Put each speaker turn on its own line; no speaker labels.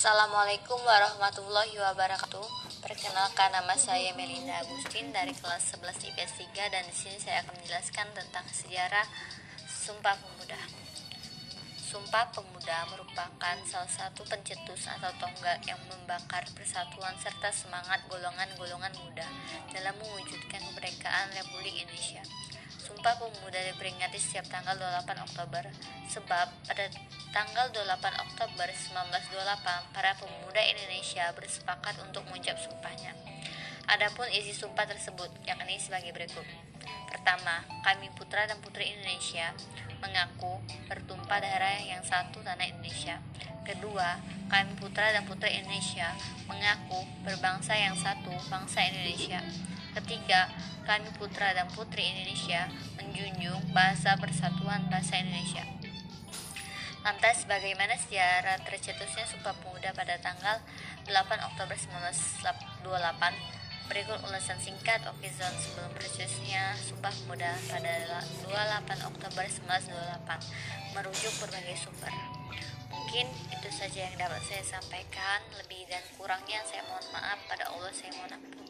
Assalamualaikum warahmatullahi wabarakatuh. Perkenalkan nama saya Melinda Agustin dari kelas 11 IPS 3 dan di sini saya akan menjelaskan tentang sejarah Sumpah Pemuda. Sumpah Pemuda merupakan salah satu pencetus atau tonggak yang membakar persatuan serta semangat golongan-golongan muda dalam mewujudkan kemerdekaan Republik Indonesia. Sumpah Pemuda diperingati setiap tanggal 28 Oktober sebab pada tanggal 28 Oktober 1928 para pemuda Indonesia bersepakat untuk mengucap sumpahnya. Adapun isi sumpah tersebut yakni sebagai berikut. Pertama, kami putra dan putri Indonesia mengaku bertumpah darah yang satu tanah Indonesia. Kedua, kami putra dan putri Indonesia mengaku berbangsa yang satu bangsa Indonesia. Ketiga, kami putra dan putri Indonesia menjunjung bahasa persatuan bahasa Indonesia. Lantas bagaimana sejarah tercetusnya Sumpah Pemuda pada tanggal 8 Oktober 1928? Berikut ulasan singkat Okizon sebelum tercetusnya Sumpah Pemuda pada 28 Oktober 1928 merujuk berbagai sumber. Mungkin itu saja yang dapat saya sampaikan. Lebih dan kurangnya saya mohon maaf pada Allah saya mohon ampun.